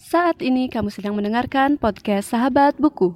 Saat ini kamu sedang mendengarkan podcast Sahabat Buku.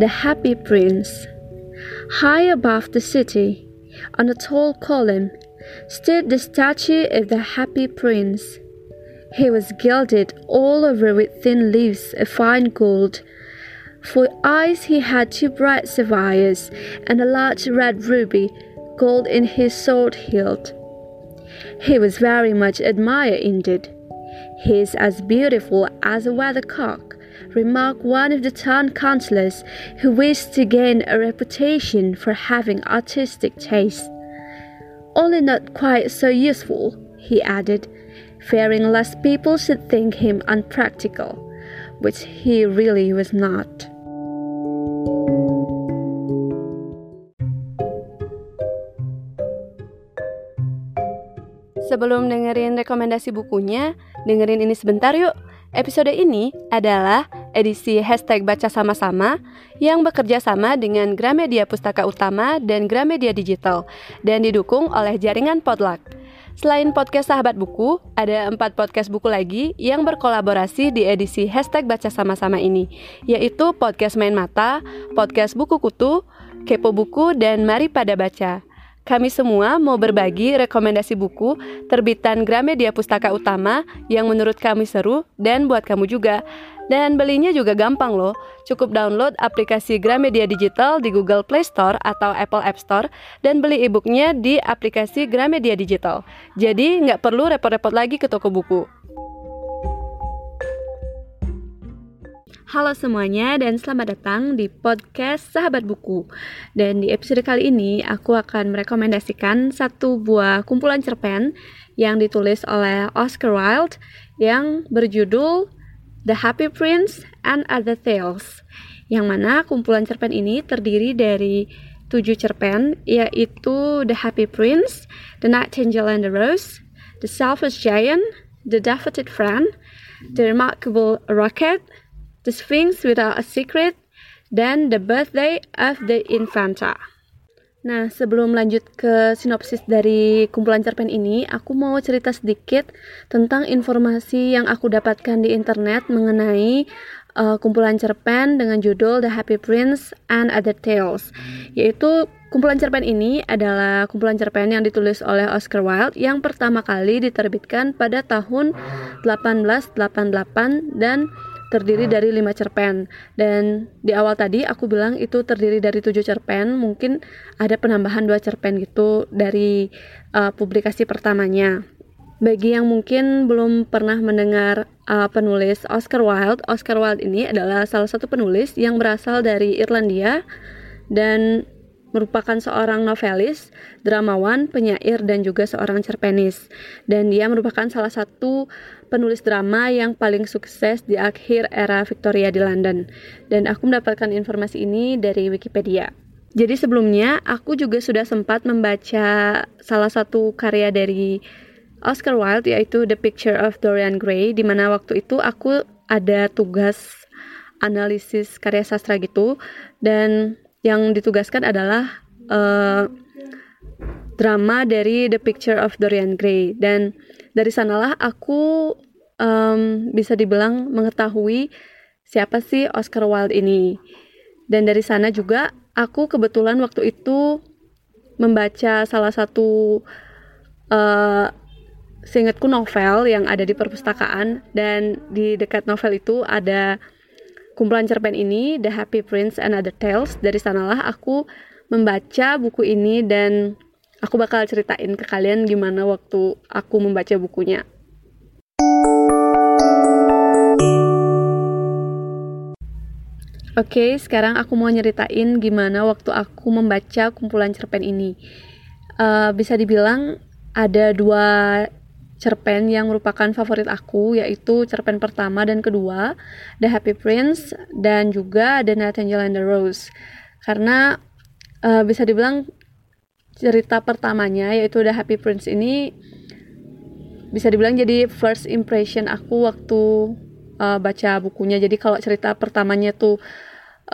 The Happy Prince. High above the city, on a tall column, stood the statue of the Happy Prince. He was gilded all over with thin leaves of fine gold. For eyes he had two bright sapphires and a large red ruby, gold in his sword hilt. He was very much admired indeed. He is as beautiful as a weathercock, remarked one of the town councillors who wished to gain a reputation for having artistic taste. Only not quite so useful, he added, fearing lest people should think him unpractical, which he really was not. Sebelum dengerin rekomendasi bukunya, dengerin ini sebentar yuk. Episode ini adalah edisi hashtag baca sama-sama yang bekerja sama dengan Gramedia Pustaka Utama dan Gramedia Digital dan didukung oleh jaringan Podluck. Selain podcast Sahabat Buku, ada empat podcast buku lagi yang berkolaborasi di edisi hashtag baca sama-sama ini, yaitu podcast Main Mata, podcast Buku Kutu, Kepo Buku, dan Mari Pada Baca. Kami semua mau berbagi rekomendasi buku terbitan Gramedia Pustaka Utama yang menurut kami seru dan buat kamu juga. Dan belinya juga gampang loh. Cukup download aplikasi Gramedia Digital di Google Play Store atau Apple App Store dan beli e-booknya di aplikasi Gramedia Digital. Jadi nggak perlu repot-repot lagi ke toko buku. Halo semuanya dan selamat datang di podcast Sahabat Buku. Dan di episode kali ini aku akan merekomendasikan satu buah kumpulan cerpen yang ditulis oleh Oscar Wilde yang berjudul The Happy Prince and Other Tales. Yang mana kumpulan cerpen ini terdiri dari tujuh cerpen yaitu The Happy Prince, The Nightingale and the Rose, The Selfish Giant, The Daffodil Friend, The Remarkable Rocket, The Sphinx Without a Secret, dan The Birthday of the Infanta. Nah, sebelum lanjut ke sinopsis dari kumpulan cerpen ini, aku mau cerita sedikit tentang informasi yang aku dapatkan di internet mengenai uh, kumpulan cerpen dengan judul The Happy Prince and Other Tales. Yaitu kumpulan cerpen ini adalah kumpulan cerpen yang ditulis oleh Oscar Wilde yang pertama kali diterbitkan pada tahun 1888 dan terdiri dari lima cerpen. Dan di awal tadi aku bilang itu terdiri dari tujuh cerpen mungkin ada penambahan dua cerpen gitu dari uh, publikasi pertamanya. Bagi yang mungkin belum pernah mendengar uh, penulis Oscar Wilde Oscar Wilde ini adalah salah satu penulis yang berasal dari Irlandia. Dan merupakan seorang novelis, dramawan, penyair, dan juga seorang cerpenis. Dan dia merupakan salah satu penulis drama yang paling sukses di akhir era Victoria di London. Dan aku mendapatkan informasi ini dari Wikipedia. Jadi sebelumnya aku juga sudah sempat membaca salah satu karya dari Oscar Wilde yaitu The Picture of Dorian Gray di mana waktu itu aku ada tugas analisis karya sastra gitu dan yang ditugaskan adalah uh, drama dari The Picture of Dorian Gray. Dan dari sanalah aku um, bisa dibilang mengetahui siapa sih Oscar Wilde ini. Dan dari sana juga aku kebetulan waktu itu membaca salah satu uh, seingatku novel yang ada di perpustakaan. Dan di dekat novel itu ada kumpulan cerpen ini The Happy Prince and Other Tales dari sanalah aku membaca buku ini dan aku bakal ceritain ke kalian gimana waktu aku membaca bukunya. Oke, okay, sekarang aku mau nyeritain gimana waktu aku membaca kumpulan cerpen ini. Uh, bisa dibilang ada dua cerpen yang merupakan favorit aku yaitu cerpen pertama dan kedua The Happy Prince dan juga The Nightingale and the Rose. Karena uh, bisa dibilang cerita pertamanya yaitu The Happy Prince ini bisa dibilang jadi first impression aku waktu uh, baca bukunya. Jadi kalau cerita pertamanya tuh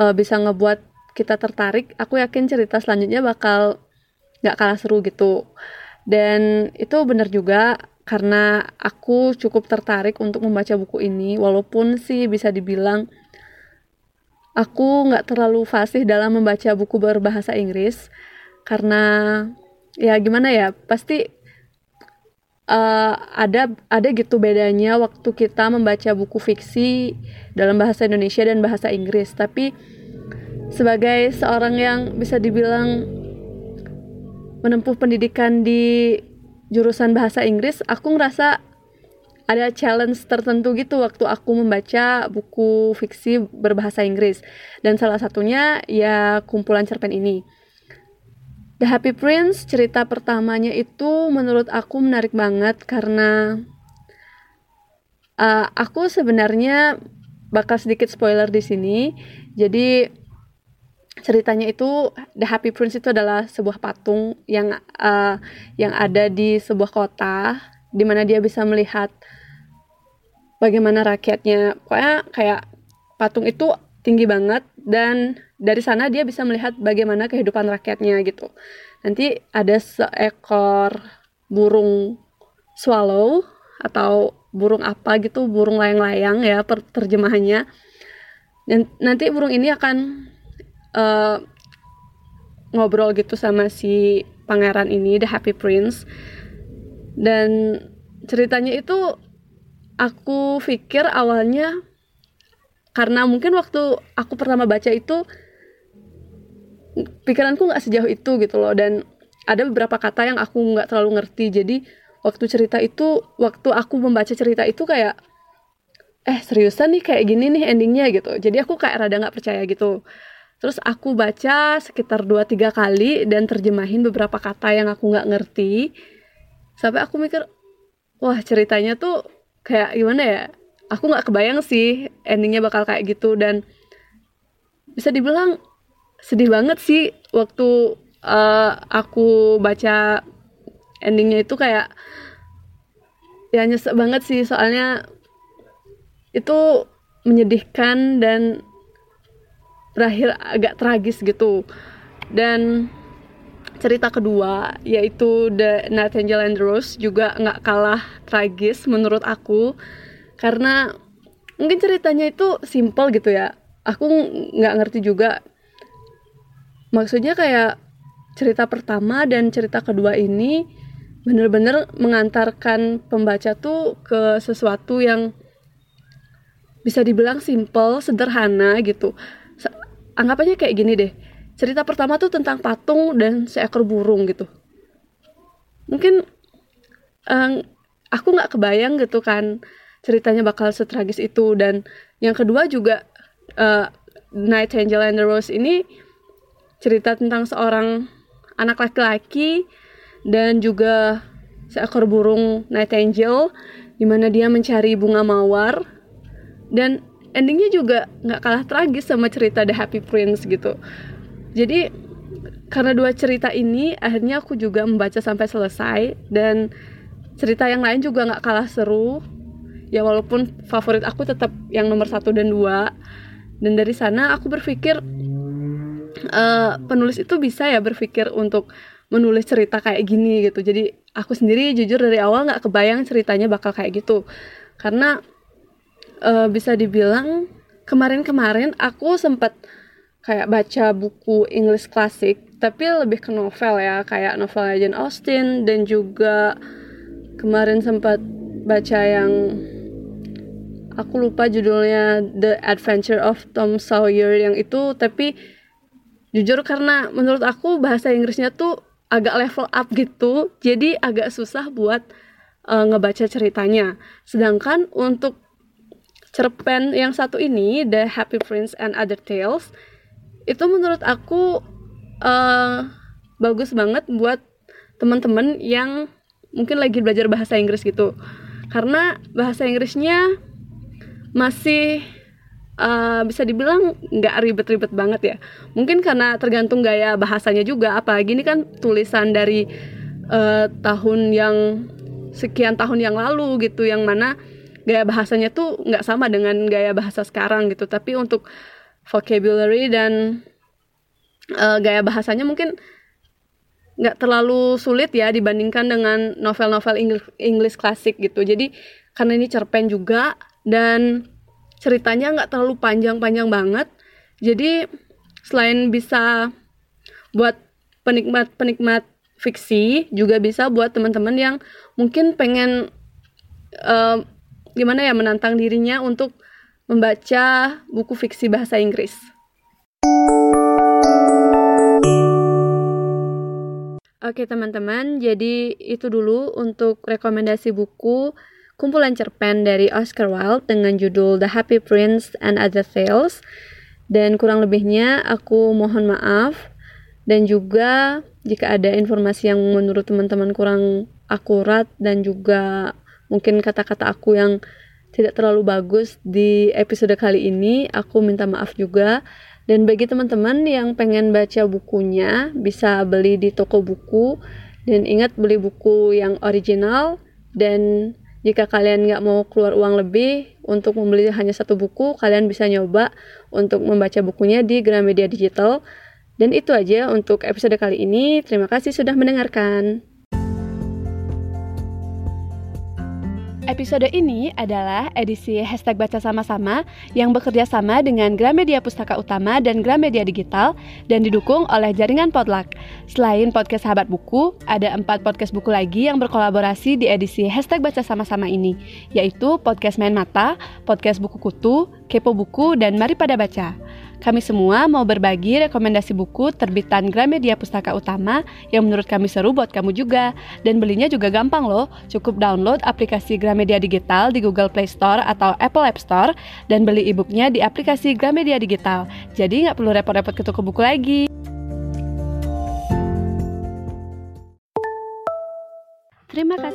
uh, bisa ngebuat kita tertarik aku yakin cerita selanjutnya bakal nggak kalah seru gitu. Dan itu benar juga karena aku cukup tertarik untuk membaca buku ini walaupun sih bisa dibilang aku nggak terlalu fasih dalam membaca buku berbahasa Inggris. Karena ya gimana ya pasti uh, ada ada gitu bedanya waktu kita membaca buku fiksi dalam bahasa Indonesia dan bahasa Inggris. Tapi sebagai seorang yang bisa dibilang menempuh pendidikan di jurusan bahasa Inggris, aku ngerasa ada challenge tertentu gitu waktu aku membaca buku fiksi berbahasa Inggris. Dan salah satunya ya kumpulan cerpen ini. The Happy Prince cerita pertamanya itu menurut aku menarik banget karena uh, aku sebenarnya bakal sedikit spoiler di sini. Jadi ceritanya itu The Happy Prince itu adalah sebuah patung yang uh, yang ada di sebuah kota di mana dia bisa melihat bagaimana rakyatnya. Pokoknya kayak patung itu tinggi banget dan dari sana dia bisa melihat bagaimana kehidupan rakyatnya gitu. Nanti ada seekor burung swallow atau burung apa gitu burung layang-layang ya terjemahannya. Dan nanti burung ini akan uh, ngobrol gitu sama si pangeran ini The Happy Prince. Dan ceritanya itu aku pikir awalnya karena mungkin waktu aku pertama baca itu pikiranku nggak sejauh itu gitu loh. Dan ada beberapa kata yang aku nggak terlalu ngerti. Jadi waktu cerita itu waktu aku membaca cerita itu kayak eh seriusan nih kayak gini nih endingnya gitu. Jadi aku kayak rada nggak percaya gitu Terus aku baca sekitar 2-3 kali dan terjemahin beberapa kata yang aku nggak ngerti. Sampai aku mikir, wah ceritanya tuh kayak gimana ya? Aku nggak kebayang sih endingnya bakal kayak gitu dan bisa dibilang sedih banget sih waktu uh, aku baca endingnya itu kayak ya nyesek banget sih soalnya itu menyedihkan dan berakhir agak tragis gitu. Dan cerita kedua yaitu The Nightingale and Rose juga nggak kalah tragis menurut aku. Karena mungkin ceritanya itu simple gitu ya. Aku nggak ngerti juga. Maksudnya kayak cerita pertama dan cerita kedua ini bener-bener mengantarkan pembaca tuh ke sesuatu yang bisa dibilang simple, sederhana gitu anggap aja kayak gini deh. Cerita pertama tuh tentang patung dan seekor burung gitu. Mungkin um, aku nggak kebayang gitu kan ceritanya bakal setragis itu. Dan yang kedua juga uh, Night Angel and the Rose ini cerita tentang seorang anak laki-laki dan juga seekor burung Night Angel di mana dia mencari bunga mawar. Dan endingnya juga nggak kalah tragis sama cerita The Happy Prince gitu. Jadi karena dua cerita ini akhirnya aku juga membaca sampai selesai. Dan cerita yang lain juga nggak kalah seru. Ya walaupun favorit aku tetap yang nomor satu dan dua. Dan dari sana aku berpikir uh, penulis itu bisa ya berpikir untuk menulis cerita kayak gini gitu. Jadi aku sendiri jujur dari awal nggak kebayang ceritanya bakal kayak gitu. Karena uh, bisa dibilang kemarin-kemarin aku sempat kayak baca buku English klasik tapi lebih ke novel ya kayak novel Jane Austen dan juga kemarin sempat baca yang aku lupa judulnya The Adventure of Tom Sawyer yang itu tapi jujur karena menurut aku bahasa Inggrisnya tuh agak level up gitu jadi agak susah buat uh, ngebaca ceritanya. Sedangkan untuk cerpen yang satu ini The Happy Prince and Other Tales itu menurut aku uh, bagus banget buat teman-teman yang mungkin lagi belajar bahasa Inggris gitu. Karena bahasa Inggrisnya masih uh, bisa dibilang nggak ribet-ribet banget ya. Mungkin karena tergantung gaya bahasanya juga apalagi ini kan tulisan dari uh, tahun yang sekian tahun yang lalu gitu yang mana gaya bahasanya tuh nggak sama dengan gaya bahasa sekarang gitu tapi untuk vocabulary dan uh, gaya bahasanya mungkin nggak terlalu sulit ya dibandingkan dengan novel-novel English klasik gitu. Jadi karena ini cerpen juga dan ceritanya nggak terlalu panjang-panjang banget. Jadi selain bisa buat penikmat-penikmat fiksi, juga bisa buat teman-teman yang mungkin pengen uh, gimana ya menantang dirinya untuk membaca buku fiksi bahasa Inggris. Oke teman-teman, jadi itu dulu untuk rekomendasi buku kumpulan cerpen dari Oscar Wilde dengan judul The Happy Prince and Other Tales. Dan kurang lebihnya aku mohon maaf dan juga jika ada informasi yang menurut teman-teman kurang akurat dan juga mungkin kata-kata aku yang tidak terlalu bagus di episode kali ini, aku minta maaf juga. Dan bagi teman-teman yang pengen baca bukunya, bisa beli di toko buku. Dan ingat beli buku yang original. Dan jika kalian nggak mau keluar uang lebih untuk membeli hanya satu buku, kalian bisa nyoba untuk membaca bukunya di Gramedia Digital. Dan itu aja untuk episode kali ini. Terima kasih sudah mendengarkan. Episode ini adalah edisi hashtag baca sama-sama yang bekerja sama dengan Gramedia Pustaka Utama dan Gramedia Digital dan didukung oleh jaringan Potluck. Selain podcast Sahabat Buku, ada empat podcast buku lagi yang berkolaborasi di edisi hashtag baca sama-sama ini, yaitu podcast Main Mata, podcast Buku Kutu, Kepo Buku, dan Mari Pada Baca. Kami semua mau berbagi rekomendasi buku terbitan Gramedia Pustaka Utama yang menurut kami seru buat kamu juga. Dan belinya juga gampang loh, cukup download aplikasi Gramedia Digital di Google Play Store atau Apple App Store dan beli e-booknya di aplikasi Gramedia Digital. Jadi nggak perlu repot-repot ke toko buku lagi.